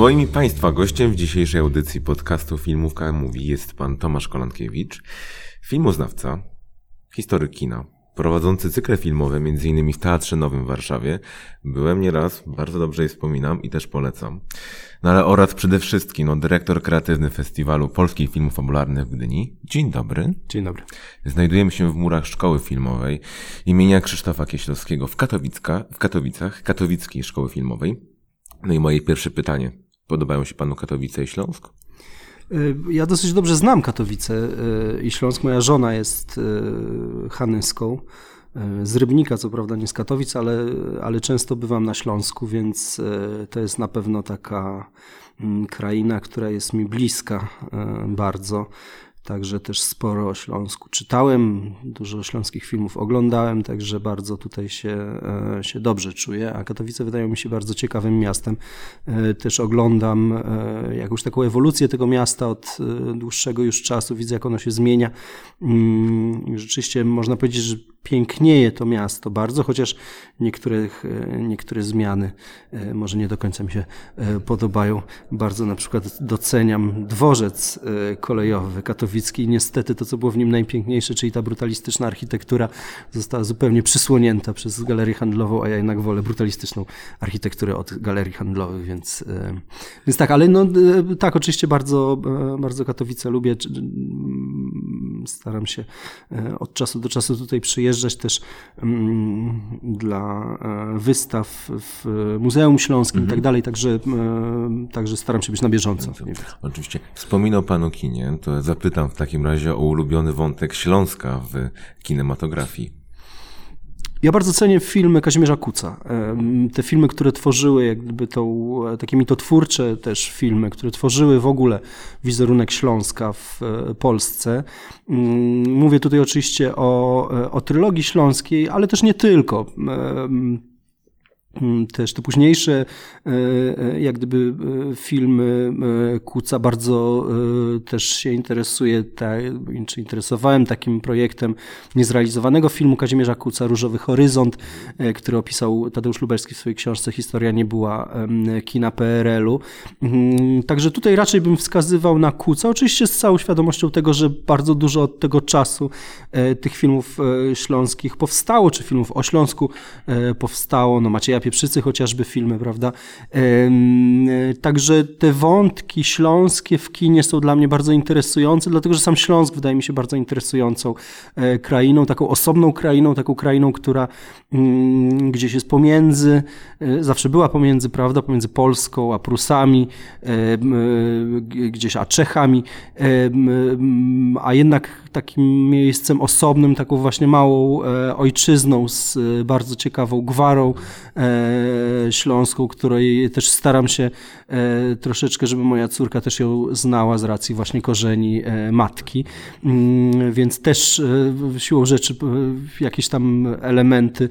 Moim i Państwa gościem w dzisiejszej audycji podcastu Filmówka Mówi jest pan Tomasz Kolankiewicz, filmoznawca, historyk kina, prowadzący cykle filmowe m.in. w Teatrze Nowym w Warszawie. Byłem nieraz, bardzo dobrze je wspominam i też polecam. No ale oraz przede wszystkim no, dyrektor kreatywny Festiwalu Polskich Filmów Fabularnych w Gdyni. Dzień dobry. Dzień dobry. Znajdujemy się w murach Szkoły Filmowej imienia Krzysztofa Kieślowskiego w, Katowicka, w Katowicach, Katowickiej Szkoły Filmowej. No i moje pierwsze pytanie. Podobają się panu Katowice i Śląsk? Y, ja dosyć dobrze znam Katowice y, i Śląsk. Moja żona jest y, hanyską. Z Rybnika, co prawda nie z Katowic, ale, ale często bywam na Śląsku, więc to jest na pewno taka mm, kraina, która jest mi bliska bardzo. Także też sporo o Śląsku czytałem, dużo śląskich filmów oglądałem, także bardzo tutaj się, e, się dobrze czuję. A Katowice wydają mi się bardzo ciekawym miastem. E, też oglądam e, jakąś taką ewolucję tego miasta od dłuższego już czasu. Widzę, jak ono się zmienia. Mm, rzeczywiście można powiedzieć, że pięknieje to miasto bardzo, chociaż niektórych, niektóre zmiany może nie do końca mi się podobają. Bardzo na przykład doceniam dworzec kolejowy katowicki i niestety to, co było w nim najpiękniejsze, czyli ta brutalistyczna architektura została zupełnie przysłonięta przez galerię handlową, a ja jednak wolę brutalistyczną architekturę od galerii handlowych, więc, więc tak, ale no tak, oczywiście bardzo, bardzo Katowice lubię. Staram się od czasu do czasu tutaj przyjeżdżać też um, dla e, wystaw w Muzeum Śląskim i tak mhm. dalej, także, e, także staram się być na bieżąco. Oczywiście. Wspominał Pan o kinie, to zapytam w takim razie o ulubiony wątek Śląska w kinematografii. Ja bardzo cenię filmy Kazimierza Kuca. Te filmy, które tworzyły jakby tą, takie mitotwórcze też filmy, które tworzyły w ogóle wizerunek Śląska w e, Polsce. Mm, mówię tutaj oczywiście o, e, o trylogii śląskiej, ale też nie tylko. Mm, też te późniejsze, e, e, jak gdyby e, filmy Kuca bardzo też się interesuje, czy interesowałem takim projektem niezrealizowanego filmu Kazimierza Kuca, Różowy Horyzont, który opisał Tadeusz Lubelski w swojej książce Historia nie była kina PRL-u. Mm, także tutaj raczej bym wskazywał na Kuca, oczywiście z całą świadomością tego, że bardzo dużo od tego czasu tych filmów śląskich powstało, czy filmów o Śląsku powstało, no Pieprzycy chociażby filmy, prawda? Także te wątki śląskie w kinie są dla mnie bardzo interesujące, dlatego że sam Śląsk wydaje mi się bardzo interesującą e, krainą, taką osobną krainą, taką krainą, która mm, gdzieś jest pomiędzy, e, zawsze była pomiędzy, prawda, pomiędzy Polską a Prusami, e, gdzieś a Czechami, a jednak takim miejscem osobnym, taką właśnie małą ojczyzną z bardzo ciekawą gwarą, E, śląską, której też staram się e, troszeczkę, żeby moja córka też ją znała z racji właśnie korzeni e, matki. Mm, więc też siłą rzeczy jakieś tam elementy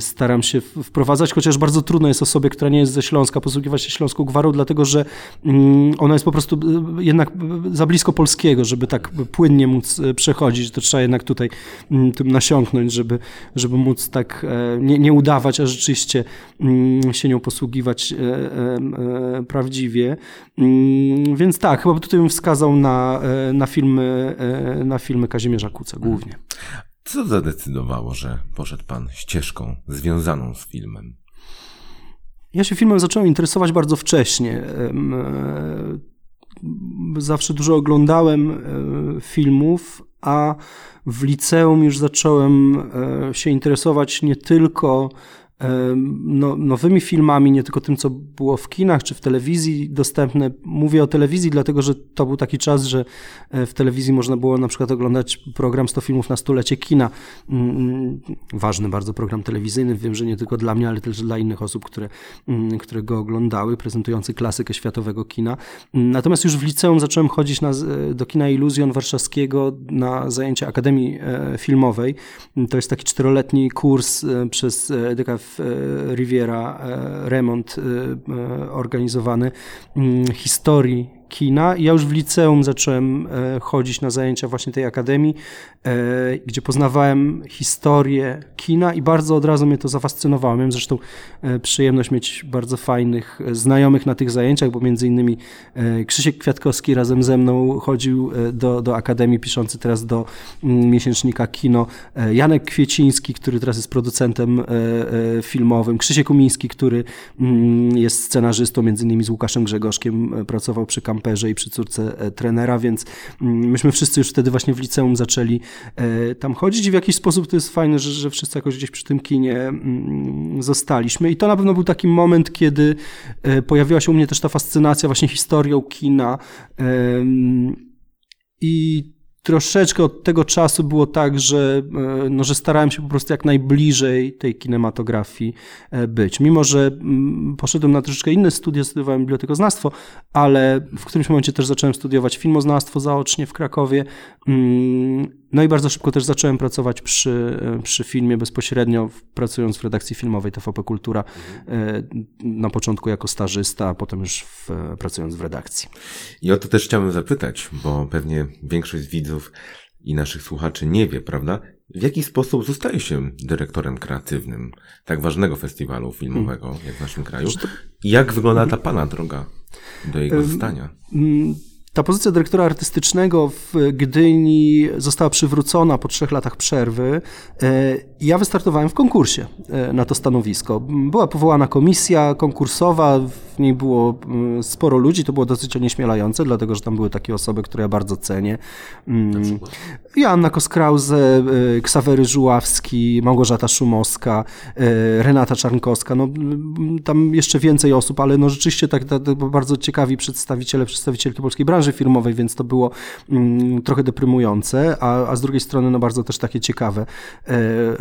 staram się wprowadzać, chociaż bardzo trudno jest osobie, która nie jest ze Śląska, posługiwać się śląską gwarą, dlatego że mm, ona jest po prostu jednak za blisko polskiego, żeby tak płynnie móc przechodzić. To trzeba jednak tutaj mm, tym nasiąknąć, żeby, żeby móc tak nie, nie udawać, a rzeczywiście się nią posługiwać e, e, e, prawdziwie. Mm, więc tak, chyba tutaj bym wskazał na, na, filmy, na filmy Kazimierza Kuca głównie. Co zadecydowało, że poszedł pan ścieżką związaną z filmem? Ja się filmem zacząłem interesować bardzo wcześnie. Zawsze dużo oglądałem filmów, a w liceum już zacząłem się interesować nie tylko no, nowymi filmami, nie tylko tym, co było w kinach czy w telewizji dostępne. Mówię o telewizji, dlatego że to był taki czas, że e, w telewizji można było na przykład oglądać program 100 filmów na stulecie kina. Mm, mm, ważny bardzo program telewizyjny, wiem, że nie tylko dla mnie, ale też dla innych osób, które, mm, które go oglądały, prezentujący klasykę światowego kina. Natomiast już w liceum zacząłem chodzić na, do kina Iluzjon Warszawskiego na zajęcia Akademii e, Filmowej. To jest taki czteroletni kurs e, przez DKF Riviera e, remont e, e, organizowany mm, historii kina. Ja już w liceum zacząłem chodzić na zajęcia właśnie tej akademii, gdzie poznawałem historię kina i bardzo od razu mnie to zafascynowało. Miałem zresztą przyjemność mieć bardzo fajnych znajomych na tych zajęciach, bo między innymi Krzysiek Kwiatkowski razem ze mną chodził do, do akademii, piszący teraz do mm, miesięcznika Kino, Janek Kwieciński, który teraz jest producentem filmowym, Krzysiek Umiński, który mm, jest scenarzystą, między innymi z Łukaszem Grzegorzkiem e, pracował przy kamperze i przy córce e, trenera, więc mm, myśmy wszyscy już wtedy właśnie w liceum zaczęli e, tam chodzić. I w jakiś sposób to jest fajne, że, że wszyscy jakoś gdzieś przy tym kinie mm, zostaliśmy. I to na pewno był taki moment, kiedy pojawiła się u mnie też ta fascynacja właśnie historią kina i troszeczkę od tego czasu było tak, że, e, no, że starałem się po prostu jak najbliżej tej kinematografii e, być. Mimo, że mm, poszedłem na troszeczkę inne studia, studiowałem bibliotekoznawstwo, ale w którymś momencie też zacząłem studiować filmoznawstwo zaocznie w Krakowie. Mm, no i bardzo szybko też zacząłem pracować przy, przy filmie bezpośrednio, pracując w redakcji filmowej TVP Kultura, mhm. na początku jako stażysta, a potem już w, pracując w redakcji. I o to też chciałbym zapytać, bo pewnie większość widzów i naszych słuchaczy nie wie, prawda? W jaki sposób zostaje się dyrektorem kreatywnym tak ważnego festiwalu filmowego hmm. jak w naszym kraju? I jak wygląda ta Pana droga do jego zostania? Ta pozycja dyrektora artystycznego w Gdyni została przywrócona po trzech latach przerwy. E, ja wystartowałem w konkursie e, na to stanowisko. Była powołana komisja konkursowa, w niej było mm, sporo ludzi, to było dosyć onieśmielające, dlatego że tam były takie osoby, które ja bardzo cenię. Mm, Joanna Koskrause, e, Ksawery Żuławski, Małgorzata Szumowska, Renata Czarnkowska, no tam jeszcze więcej osób, ale no rzeczywiście tak, tak bardzo ciekawi przedstawiciele, przedstawicielki polskiej branży filmowej, więc to było mm, trochę deprymujące, a, a z drugiej strony no bardzo też takie ciekawe.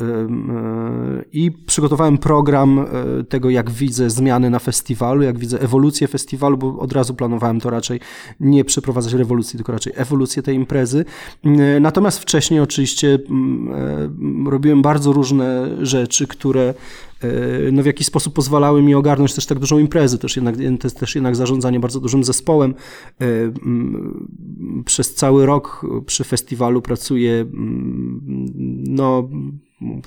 E, e, I przygotowałem program e, tego, jak widzę zmiany na festiwalu, jak widzę ewolucję festiwalu, bo od razu planowałem to raczej nie przeprowadzać rewolucji, tylko raczej ewolucję tej imprezy. Natomiast wcześniej oczywiście mm, robiłem bardzo różne rzeczy, które E, no w jakiś sposób pozwalały mi ogarnąć też tak dużą imprezę, też jednak, też jednak zarządzanie bardzo dużym zespołem. E, przez cały rok przy festiwalu pracuję no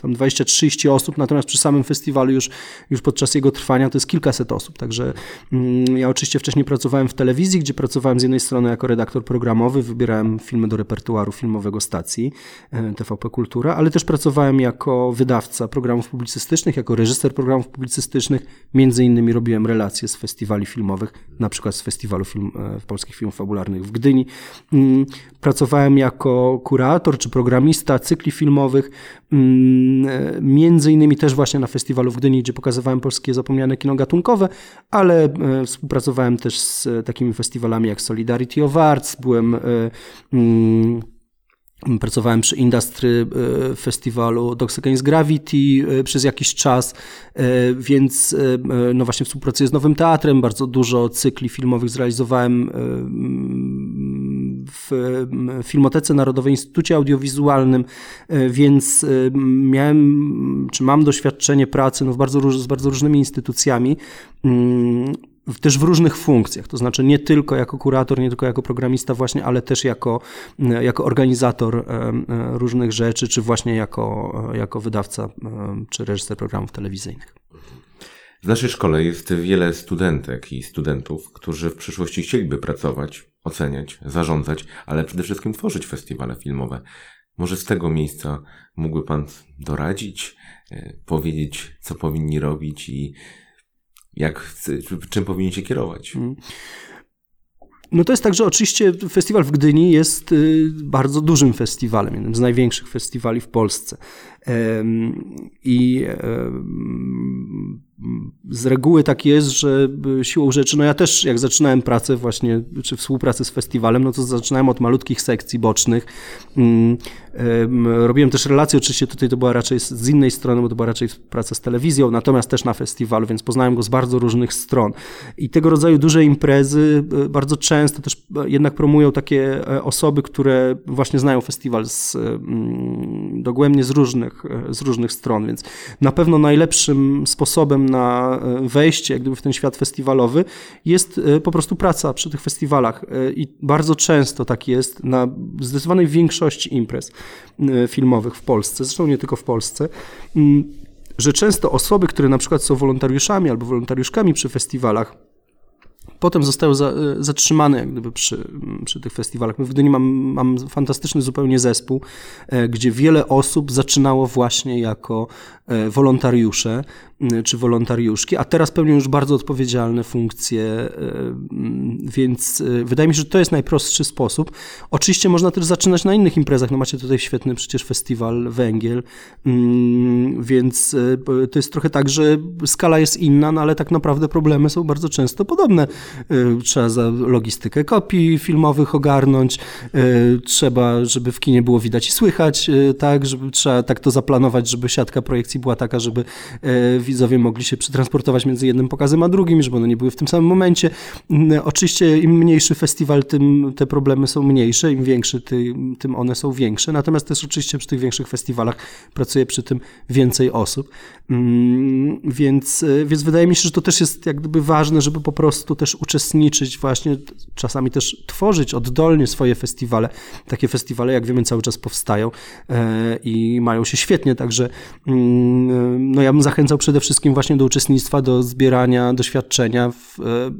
tam 20-30 osób, natomiast przy samym festiwalu już, już podczas jego trwania to jest kilkaset osób. Także mm, ja oczywiście wcześniej pracowałem w telewizji, gdzie pracowałem z jednej strony jako redaktor programowy, wybierałem filmy do repertuaru filmowego stacji e, TVP Kultura, ale też pracowałem jako wydawca programów publicystycznych, jako reżyser programów publicystycznych. Między innymi robiłem relacje z festiwali filmowych, na przykład z Festiwalu film, e, Polskich Filmów Fabularnych w Gdyni. Mm, pracowałem jako kurator czy programista cykli filmowych. Mm, e, między innymi też właśnie na festiwalu w Gdyni, gdzie pokazywałem polskie zapomniane kino gatunkowe, ale e, współpracowałem też z takimi festiwalami jak Solidarity of Arts, byłem e, mm, Pracowałem przy Industry Festiwalu Dogs Against Gravity przez jakiś czas, więc no właśnie współpracuję z Nowym Teatrem, bardzo dużo cykli filmowych zrealizowałem w Filmotece Narodowej Instytucie Audiowizualnym, e, więc e, miałem, czy mam doświadczenie pracy no, w bardzo, z bardzo różnymi instytucjami mm, też w różnych funkcjach, to znaczy nie tylko jako kurator, nie tylko jako programista właśnie, ale też jako, jako organizator e, różnych rzeczy, czy właśnie jako, jako wydawca, czy reżyser programów telewizyjnych. W naszej szkole jest wiele studentek i studentów, którzy w przyszłości chcieliby pracować oceniać, zarządzać, ale przede wszystkim tworzyć festiwale filmowe. Może z tego miejsca mógłby Pan doradzić, e, powiedzieć, co powinni robić i jak, czym powinni się kierować? Mm. No to jest tak, że oczywiście festiwal w Gdyni jest y, bardzo dużym festiwalem, jednym z największych festiwali w Polsce. I z reguły tak jest, że siłą rzeczy, no ja też jak zaczynałem pracę właśnie, czy współpracę z festiwalem, no to zaczynałem od malutkich sekcji bocznych. Mm, robiłem też relacje, oczywiście tutaj to była raczej z innej strony, bo to była raczej praca z telewizją, natomiast też na festiwalu, więc poznałem go z bardzo różnych stron. I tego rodzaju duże imprezy e, bardzo często też e, jednak promują takie e, osoby, które właśnie znają festiwal z, mm, dogłębnie z różnych, z różnych stron, więc na pewno najlepszym sposobem na wejście jak gdyby w ten świat festiwalowy, jest po prostu praca przy tych festiwalach. I bardzo często tak jest na zdecydowanej większości imprez filmowych w Polsce, zresztą nie tylko w Polsce mm, że często osoby, które na przykład są wolontariuszami albo wolontariuszkami przy festiwalach, potem zostały za, zatrzymane jak gdyby przy, przy tych festiwalach. My w Gdyni mam, mam fantastyczny zupełnie zespół, e, gdzie wiele osób zaczynało właśnie jako e, wolontariusze czy wolontariuszki, a teraz pełnią już bardzo odpowiedzialne funkcje, e, więc wydaje mi się, że to jest najprostszy sposób. Oczywiście można też zaczynać na innych imprezach, no macie tutaj świetny przecież festiwal Węgiel, więc to jest trochę tak, że skala jest inna, no ale tak naprawdę problemy są bardzo często podobne. Y, trzeba za logistykę kopii filmowych ogarnąć, y, trzeba, żeby w kinie było widać i słychać, y, tak, żeby trzeba tak to zaplanować, żeby siatka projekcji była taka, żeby widzowie mogli się przetransportować między jednym pokazem a drugim, żeby one nie były w tym samym momencie. Oczywiście im mniejszy festiwal, tym te problemy są mniejsze, im większy, tym, one są większe. Natomiast też oczywiście przy tych większych festiwalach pracuje przy tym więcej osób. Mm, więc, więc wydaje mi się, że to też jest jak gdyby ważne, żeby po prostu też uczestniczyć właśnie, czasami też tworzyć oddolnie swoje festiwale. Takie festiwale, jak wiemy, cały czas powstają e, i mają się świetnie, także mm, no ja bym zachęcał przede wszystkim właśnie do uczestnictwa, do zbierania doświadczenia w, e,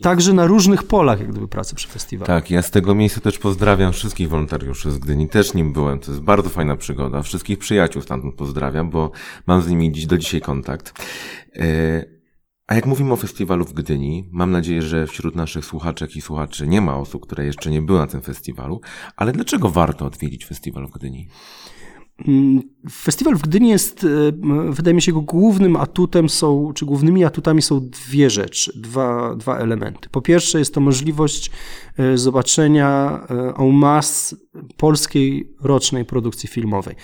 Także na różnych polach, jak gdyby, pracy przy festiwalu. Tak, ja z tego miejsca też pozdrawiam wszystkich wolontariuszy z Gdyni. Też nim byłem. To jest bardzo fajna przygoda. Wszystkich przyjaciół stamtąd pozdrawiam, bo mam z nimi dziś do dzisiaj kontakt. E, a jak mówimy o festiwalu w Gdyni, mam nadzieję, że wśród naszych słuchaczek i słuchaczy nie ma osób, które jeszcze nie były na tym festiwalu, ale dlaczego warto odwiedzić festiwal w Gdyni? Mm, festiwal w Gdyni jest, e, wydaje mi się, jego głównym atutem są, czy głównymi atutami są dwie rzeczy, dwa, dwa elementy. Po pierwsze jest to możliwość e, zobaczenia e, en masse polskiej rocznej produkcji filmowej.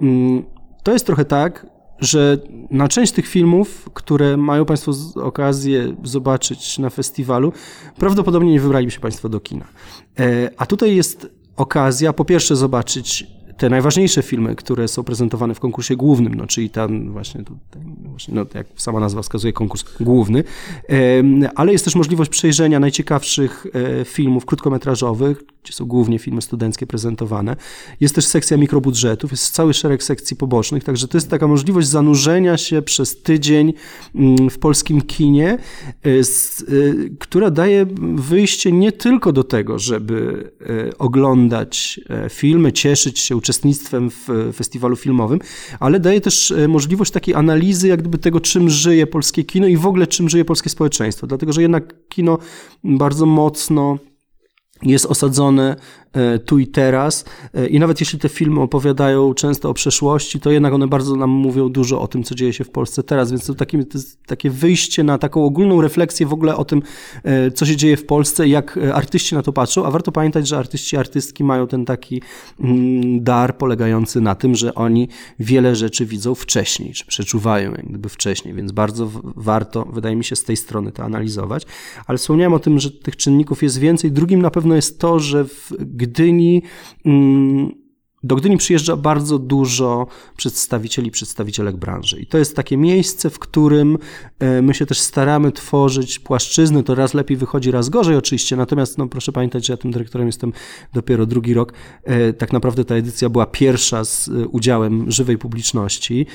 Mm, to jest trochę tak, że na część tych filmów, które mają Państwo okazję zobaczyć na festiwalu, prawdopodobnie nie wybraliby się Państwo do kina. A tutaj jest okazja po pierwsze zobaczyć te najważniejsze filmy, które są prezentowane w konkursie głównym, no, czyli ten właśnie, tutaj, właśnie no, jak sama nazwa wskazuje, konkurs główny, ale jest też możliwość przejrzenia najciekawszych e, filmów krótkometrażowych, gdzie są głównie filmy studenckie prezentowane. Jest też sekcja mikrobudżetów, jest cały szereg sekcji pobocznych, także to jest taka możliwość zanurzenia się przez tydzień mm, w polskim kinie, e, e, która daje wyjście nie tylko do tego, żeby oglądać filmy, cieszyć się uczestnictwem w festiwalu filmowym, ale daje też e, możliwość takiej analizy jak gdyby tego, czym żyje polskie kino i w ogóle czym żyje polskie społeczeństwo. Dlatego, że jednak kino bardzo mocno jest osadzone E, tu i teraz. E, I nawet jeśli te filmy opowiadają często o przeszłości, to jednak one bardzo nam mówią dużo o tym, co dzieje się w Polsce teraz. Więc to takie, to takie wyjście na taką ogólną refleksję w ogóle o tym, e, co się dzieje w Polsce jak artyści na to patrzą. A warto pamiętać, że artyści, artystki mają ten taki mm, dar polegający na tym, że oni wiele rzeczy widzą wcześniej, czy przeczuwają jak wcześniej, więc bardzo warto, wydaje mi się, z tej strony to analizować. Ale wspomniałem o tym, że tych czynników jest więcej. Drugim na pewno jest to, że w Gdyni mm, do Gdyni przyjeżdża bardzo dużo przedstawicieli, przedstawicielek branży. I to jest takie miejsce, w którym e, my się też staramy tworzyć płaszczyzny. To raz lepiej wychodzi, raz gorzej oczywiście. Natomiast no, proszę pamiętać, że ja tym dyrektorem jestem dopiero drugi rok. E, tak naprawdę ta edycja była pierwsza z e, udziałem żywej publiczności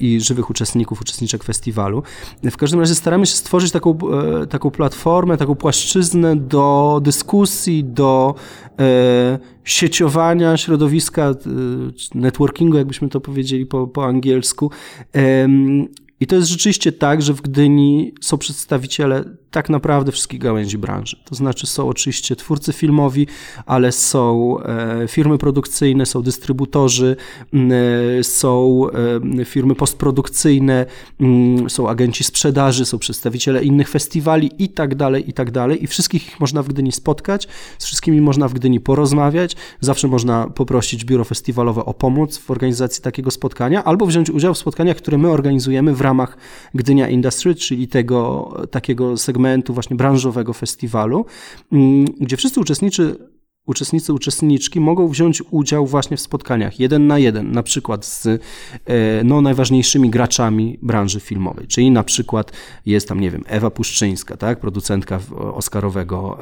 i żywych uczestników, uczestniczek festiwalu. W każdym razie staramy się stworzyć taką, taką platformę, taką płaszczyznę do dyskusji, do sieciowania środowiska, y, networkingu, jakbyśmy to powiedzieli po, po angielsku. I to jest rzeczywiście tak, że w Gdyni są przedstawiciele tak naprawdę wszystkich gałęzi branży. To znaczy są oczywiście twórcy filmowi, ale są e, firmy produkcyjne, są dystrybutorzy, e, są e, firmy postprodukcyjne, są agenci sprzedaży, są przedstawiciele innych festiwali i tak dalej, i tak dalej. I wszystkich ich można w Gdyni spotkać, z wszystkimi można w Gdyni porozmawiać. Zawsze można poprosić biuro festiwalowe o pomoc w organizacji takiego spotkania albo wziąć udział w spotkaniach, które my organizujemy w ramach Gdynia Industry, czyli tego takiego segmentu właśnie branżowego festiwalu, mm, gdzie wszyscy uczestniczy uczestnicy, uczestniczki mogą wziąć udział właśnie w spotkaniach jeden na jeden, na przykład z e, no, najważniejszymi graczami branży filmowej. Czyli na przykład jest tam, nie wiem, Ewa Puszczyńska, tak, producentka oscarowego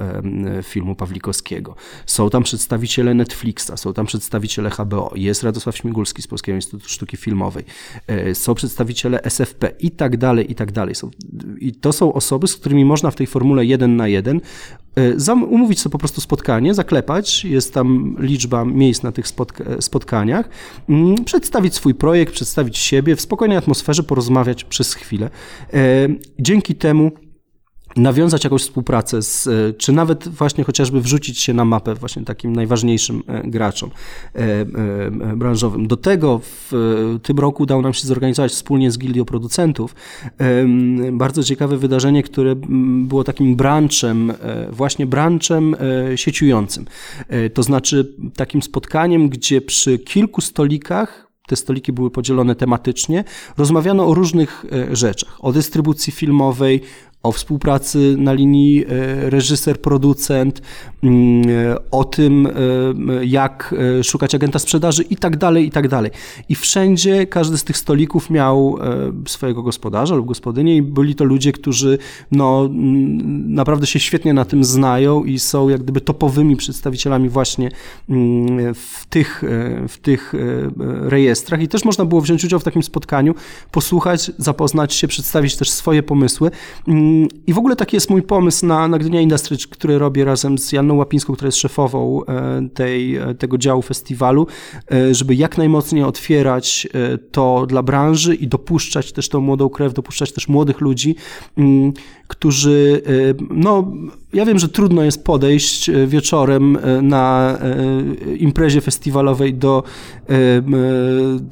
filmu Pawlikowskiego. Są tam przedstawiciele Netflixa, są tam przedstawiciele HBO, jest Radosław Śmigulski z Polskiego Instytutu Sztuki Filmowej, e, są przedstawiciele SFP i tak dalej, i tak dalej. Są, I to są osoby, z którymi można w tej formule jeden na jeden umówić sobie po prostu spotkanie, zaklepać, jest tam liczba miejsc na tych spotka spotkaniach, mm, przedstawić swój projekt, przedstawić siebie, w spokojnej atmosferze porozmawiać przez chwilę. E, dzięki temu nawiązać jakąś współpracę, z, e, czy nawet właśnie chociażby wrzucić się na mapę właśnie takim najważniejszym e, graczom e, branżowym. Do tego w tym roku udało nam się zorganizować wspólnie z Gildią Producentów bardzo ciekawe wydarzenie, które było takim branchem, właśnie branchem sieciującym. To znaczy takim spotkaniem, gdzie przy kilku stolikach te stoliki były podzielone tematycznie, rozmawiano o różnych rzeczach, o dystrybucji filmowej, o współpracy na linii e, reżyser-producent, mm, o tym, e, jak e, szukać agenta sprzedaży i tak dalej, i tak dalej. I wszędzie każdy z tych stolików miał swojego gospodarza lub gospodynię i byli to ludzie, którzy no, naprawdę się świetnie na tym znają i są jak gdyby topowymi przedstawicielami właśnie mm, w tych, w tych rejestrach. I też można było wziąć udział w takim spotkaniu, posłuchać, zapoznać się, przedstawić też swoje pomysły mm, i w ogóle taki jest mój pomysł na, na Gdynia Industry, który robię razem z Janną Łapińską, która jest szefową e, tej, e, tego działu festiwalu, e, żeby jak najmocniej otwierać to dla branży i dopuszczać też tą młodą krew, dopuszczać też młodych ludzi, mm, którzy, no, ja wiem, że trudno jest podejść wieczorem na imprezie festiwalowej do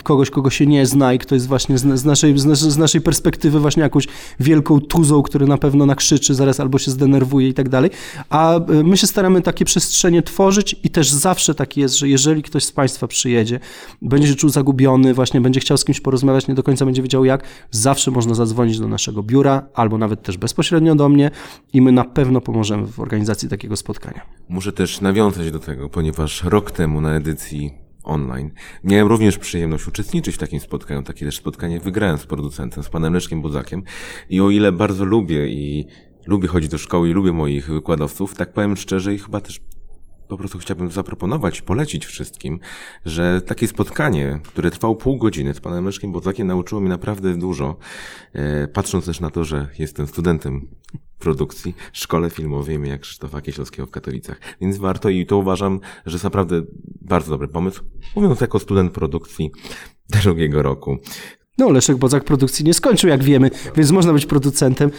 kogoś, kogo się nie zna i kto jest właśnie z naszej, z naszej perspektywy właśnie jakąś wielką tuzą, który na pewno nakrzyczy, zaraz albo się zdenerwuje i tak dalej. A my się staramy takie przestrzenie tworzyć i też zawsze tak jest, że jeżeli ktoś z Państwa przyjedzie, będzie się czuł zagubiony, właśnie będzie chciał z kimś porozmawiać, nie do końca będzie wiedział jak, zawsze można zadzwonić do naszego biura albo nawet też bezpośrednio do mnie i my na pewno pomożemy w organizacji takiego spotkania. Muszę też nawiązać do tego, ponieważ rok temu na edycji online. Miałem również przyjemność uczestniczyć w takim spotkaniu. Takie też spotkanie wygrałem z producentem, z panem Leszkiem Budzakiem. I o ile bardzo lubię i lubię chodzić do szkoły i lubię moich wykładowców, tak powiem szczerze i chyba też po prostu chciałbym zaproponować, polecić wszystkim, że takie spotkanie, które trwało pół godziny z panem Leszkiem Budzakiem nauczyło mnie naprawdę dużo, e, patrząc też na to, że jestem studentem produkcji szkole filmowej imienia Krzysztofa Kieślowskiego w Katowicach. Więc warto i to uważam, że jest naprawdę bardzo dobry pomysł. Mówiąc jako student produkcji drugiego roku. No, Leszek Bodzak produkcji nie skończył, jak wiemy, więc można być producentem,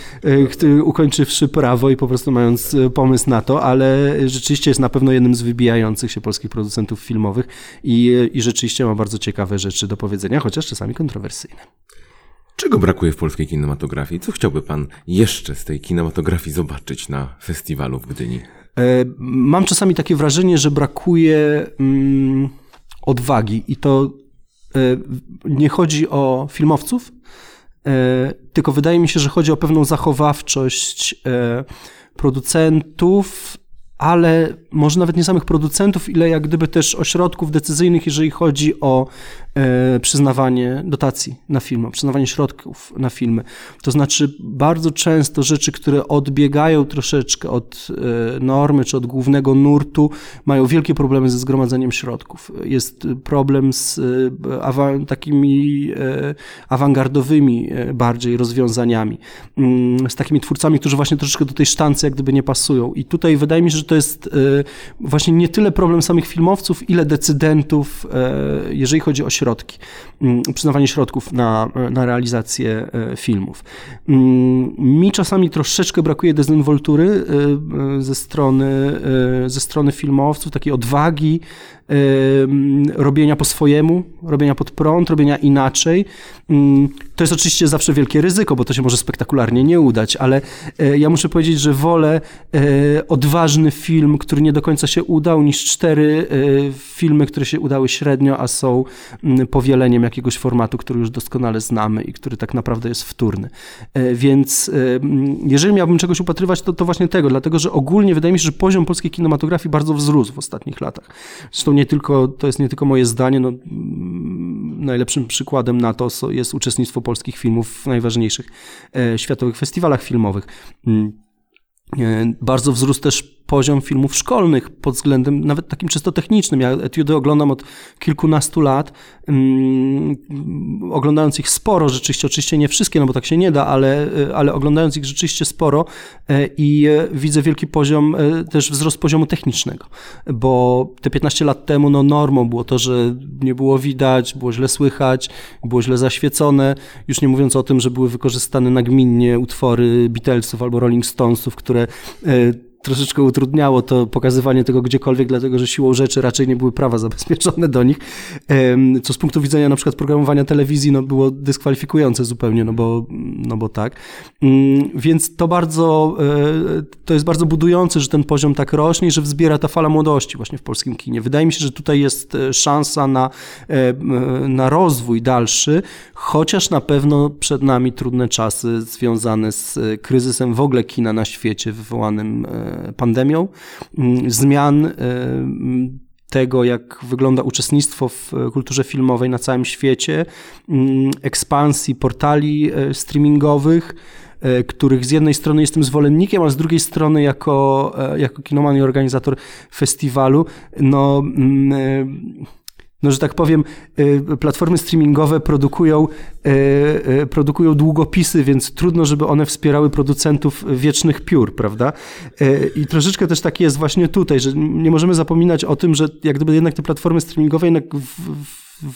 e, ukończywszy prawo i po prostu mając e, pomysł na to, ale rzeczywiście jest na pewno jednym z wybijających się polskich producentów filmowych i, i rzeczywiście ma bardzo ciekawe rzeczy do powiedzenia, chociaż czasami kontrowersyjne. Czego brakuje w polskiej kinematografii? Co chciałby Pan jeszcze z tej kinematografii zobaczyć na festiwalu w Gdyni? E, mam czasami takie wrażenie, że brakuje mm, odwagi i to e, nie chodzi o filmowców, e, tylko wydaje mi się, że chodzi o pewną zachowawczość producentów, ale może nawet nie samych producentów, ile jak gdyby też ośrodków decyzyjnych, jeżeli chodzi o przyznawanie dotacji na filmy, przyznawanie środków na filmy. To znaczy bardzo często rzeczy, które odbiegają troszeczkę od e, normy czy od głównego nurtu, mają wielkie problemy ze zgromadzeniem środków. Jest problem z e, takimi e, awangardowymi e, bardziej rozwiązaniami, mm, z takimi twórcami, którzy właśnie troszeczkę do tej sztancy jak gdyby nie pasują. I tutaj wydaje mi się, że to jest e, właśnie nie tyle problem samych filmowców, ile decydentów, e, jeżeli chodzi o środki, mm, przyznawanie środków na, na realizację e, filmów. Mm, mi czasami troszeczkę brakuje dezynwoltury e, ze strony, ze strony filmowców, takiej odwagi, robienia po swojemu, robienia pod prąd, robienia inaczej. Mm, to jest oczywiście zawsze wielkie ryzyko, bo to się może spektakularnie nie udać, ale e, ja muszę powiedzieć, że wolę e, odważny film, który nie do końca się udał, niż cztery e, filmy, które się udały średnio, a są powieleniem jakiegoś formatu, który już doskonale znamy i który tak naprawdę jest wtórny. Więc jeżeli miałbym czegoś upatrywać, to, to właśnie tego, dlatego że ogólnie wydaje mi się, że poziom polskiej kinematografii bardzo wzrósł w ostatnich latach. Zresztą nie tylko, to jest nie tylko moje zdanie, no, najlepszym przykładem na to jest uczestnictwo polskich filmów w najważniejszych światowych festiwalach filmowych. Mm. Bardzo wzrósł też poziom filmów szkolnych pod względem nawet takim czysto technicznym. Ja etiudy oglądam od kilkunastu lat, um, oglądając ich sporo, rzeczywiście, oczywiście nie wszystkie, no bo tak się nie da, ale, ale oglądając ich rzeczywiście sporo e, i e, widzę wielki poziom, e, też wzrost poziomu technicznego, bo te 15 lat temu no, normą było to, że nie było widać, było źle słychać, było źle zaświecone, już nie mówiąc o tym, że były wykorzystane nagminnie utwory Beatlesów albo Rolling Stonesów, które troszeczkę utrudniało to pokazywanie tego gdziekolwiek, dlatego że siłą rzeczy raczej nie były prawa zabezpieczone do nich, co z punktu widzenia na przykład programowania telewizji no, było dyskwalifikujące zupełnie, no bo, no bo tak. Mm, więc to bardzo, e, to jest bardzo budujące, że ten poziom tak rośnie że wzbiera ta fala młodości właśnie w polskim kinie. Wydaje mi się, że tutaj jest e, szansa na, e, na rozwój dalszy, chociaż na pewno przed nami trudne czasy związane z kryzysem w ogóle kina na świecie wywołanym pandemią, mm, zmian y, tego, jak wygląda uczestnictwo w kulturze filmowej na całym świecie, mm, ekspansji portali y, streamingowych, y, których z jednej strony jestem zwolennikiem, a z drugiej strony jako, jako kinoman i organizator festiwalu, no mm, no, że tak powiem, y, platformy streamingowe produkują, y, y, produkują długopisy, więc trudno, żeby one wspierały producentów wiecznych piór, prawda? I troszeczkę też tak jest właśnie tutaj, że nie możemy zapominać o tym, że jak gdyby jednak te platformy streamingowe jednak w,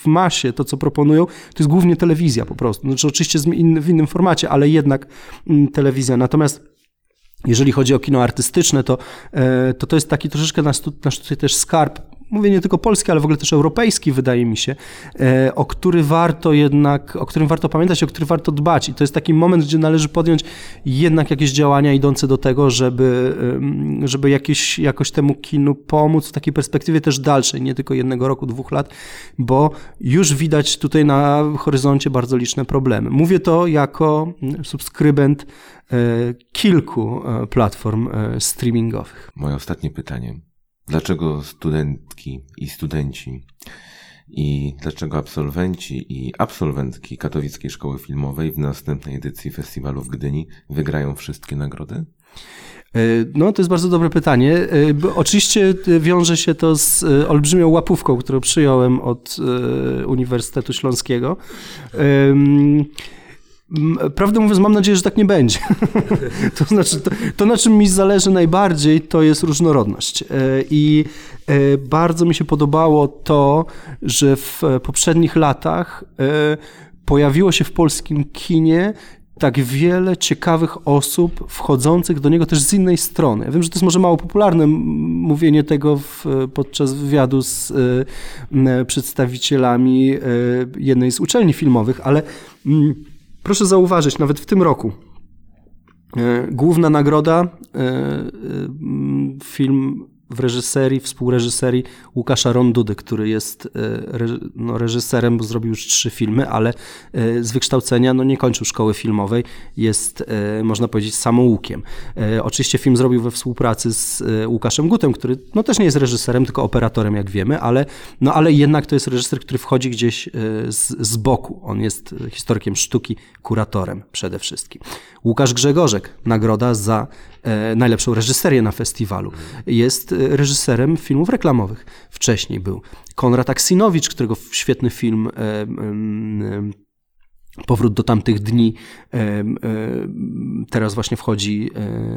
w masie to, co proponują, to jest głównie telewizja po prostu. Znaczy oczywiście w innym formacie, ale jednak mm, telewizja. Natomiast jeżeli chodzi o kino artystyczne, to to, to jest taki troszeczkę nasz, nasz tutaj też skarb mówię nie tylko polski, ale w ogóle też europejski, wydaje mi się, e, o który warto jednak, o którym warto pamiętać, o który warto dbać. I to jest taki moment, gdzie należy podjąć jednak jakieś działania idące do tego, żeby, żeby jakieś, jakoś temu kinu pomóc w takiej perspektywie też dalszej, nie tylko jednego roku, dwóch lat, bo już widać tutaj na horyzoncie bardzo liczne problemy. Mówię to jako subskrybent e, kilku e, platform streamingowych. Moje ostatnie pytanie. Dlaczego studentki i studenci i dlaczego absolwenci i absolwentki Katowickiej Szkoły Filmowej w następnej edycji festiwalu w Gdyni wygrają wszystkie nagrody? E, no, to jest bardzo dobre pytanie. E, oczywiście wiąże się to z e, olbrzymią łapówką, którą przyjąłem od Uniwersytetu Śląskiego. Prawdę mówiąc, mam nadzieję, że tak nie będzie. to znaczy, to, to, na czym mi zależy najbardziej, to jest różnorodność. E, I e, bardzo mi się podobało to, że w poprzednich latach e, pojawiło się w polskim kinie tak wiele ciekawych osób wchodzących do niego też z innej strony. Ja wiem, że to jest może mało popularne mówienie tego w, podczas wywiadu z y, przedstawicielami y, jednej z uczelni filmowych, ale y, Proszę zauważyć, nawet w tym roku e, główna nagroda e, e, film w reżyserii, współreżyserii Łukasza Rondudy, który jest e, no, reżyserem, bo zrobił już trzy filmy, ale e, z wykształcenia no, nie kończył szkoły filmowej, jest, e, można powiedzieć, samoukiem. Oczywiście film zrobił we współpracy z Łukaszem Gutem, który no, też nie jest reżyserem, tylko operatorem, jak wiemy, ale, no, ale jednak to jest reżyser, który wchodzi gdzieś z, z boku. On jest historykiem sztuki, kuratorem przede wszystkim. Łukasz Grzegorzek, nagroda za najlepszą reżyserię na festiwalu. Jest reżyserem filmów reklamowych. Wcześniej był Konrad Aksinowicz, którego świetny film e, Powrót do tamtych dni teraz właśnie wchodzi,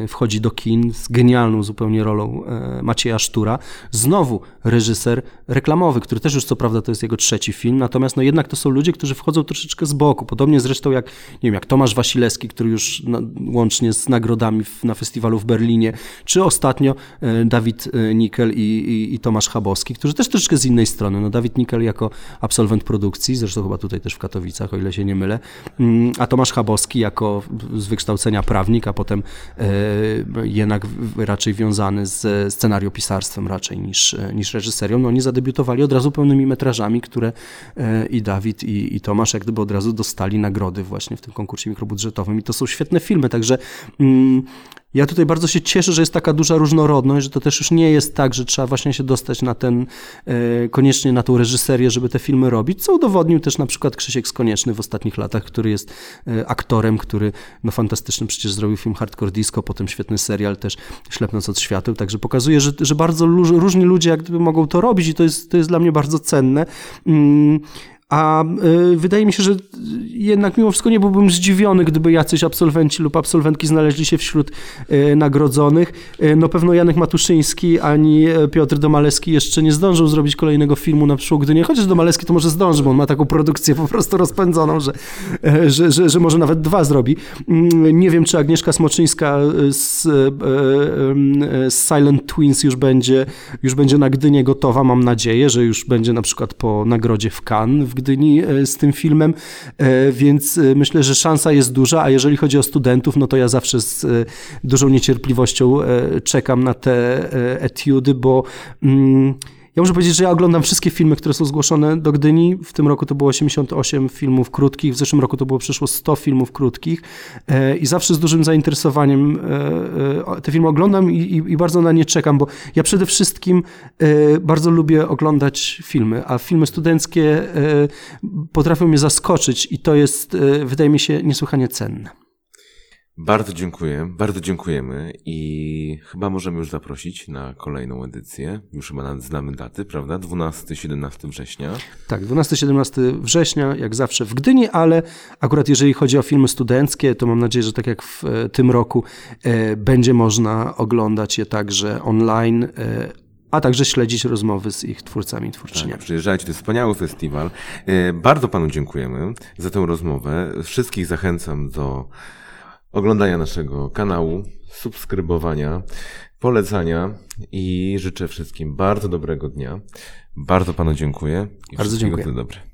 wchodzi do kin z genialną zupełnie rolą Macieja Sztura. Znowu reżyser reklamowy, który też już co prawda to jest jego trzeci film, natomiast no jednak to są ludzie, którzy wchodzą troszeczkę z boku. Podobnie zresztą jak, nie wiem, jak Tomasz Wasilewski, który już łącznie z nagrodami na festiwalu w Berlinie, czy ostatnio Dawid Nikel i, i, i Tomasz Chabowski, którzy też troszeczkę z innej strony. No Dawid Nikel jako absolwent produkcji, zresztą chyba tutaj też w Katowicach, o ile się nie mylę, wiele. Mm, a Tomasz Chabowski jako z wykształcenia prawnik, a potem jednak raczej wiązany z scenariopisarstwem raczej niż, niż reżyserią, no oni zadebiutowali od razu pełnymi metrażami, które i Dawid i, i Tomasz jak gdyby od razu dostali nagrody właśnie w tym konkursie mikrobudżetowym i to są świetne filmy, także mm, ja tutaj bardzo się cieszę, że jest taka duża różnorodność, że to też już nie jest tak, że trzeba właśnie się dostać na ten, e, koniecznie na tą reżyserię, żeby te filmy robić, co udowodnił też na przykład Krzysiek Skonieczny w ostatnich latach, który jest e, aktorem, który no fantastyczny przecież zrobił film Hardcore Disco, potem świetny serial też Ślepnąc od świateł, także pokazuje, że, że bardzo różni ludzie jak gdyby mogą to robić i to jest, to jest dla mnie bardzo cenne. A y, wydaje mi się, że jednak mimo wszystko nie byłbym zdziwiony, gdyby jacyś absolwenci lub absolwentki znaleźli się wśród y, nagrodzonych. Y, no pewno Janek Matuszyński ani Piotr Domalewski jeszcze nie zdążył zrobić kolejnego filmu na przyszłą Gdynię, chociaż Domalewski to może zdąży, bo on ma taką produkcję po prostu rozpędzoną, że, że, że, że może nawet dwa zrobi. Mm, nie wiem, czy Agnieszka Smoczyńska z, z Silent Twins już będzie, już będzie na Gdynię gotowa, mam nadzieję, że już będzie na przykład po nagrodzie w Cannes w Gdyni e, z tym filmem, e, więc e, myślę, że szansa jest duża, a jeżeli chodzi o studentów, no to ja zawsze z dużą niecierpliwością czekam na te etiudy, bo mm, ja muszę powiedzieć, że ja oglądam wszystkie filmy, które są zgłoszone do Gdyni. W tym roku to było 88 filmów krótkich, w zeszłym roku to było przeszło 100 filmów krótkich e, i zawsze z dużym zainteresowaniem e, e, te filmy oglądam i, i, i bardzo na nie czekam, bo ja przede wszystkim bardzo lubię oglądać filmy, a filmy studenckie potrafią mnie zaskoczyć i to jest, wydaje mi się, niesłychanie cenne. Bardzo dziękuję, bardzo dziękujemy i chyba możemy już zaprosić na kolejną edycję. Już chyba znamy daty, prawda? 12-17 września. Tak, 12-17 września, jak zawsze w Gdyni, ale akurat jeżeli chodzi o filmy studenckie, to mam nadzieję, że tak jak w e, tym roku e, będzie można oglądać je także online. E, a także śledzić rozmowy z ich twórcami i twórczyniami. Tak, przyjeżdżajcie, to jest wspaniały festiwal. E, bardzo panu dziękujemy za tę rozmowę. Wszystkich zachęcam do oglądania naszego kanału, subskrybowania, polecania i życzę wszystkim bardzo dobrego dnia. Bardzo panu dziękuję. I bardzo dziękuję. Dobre.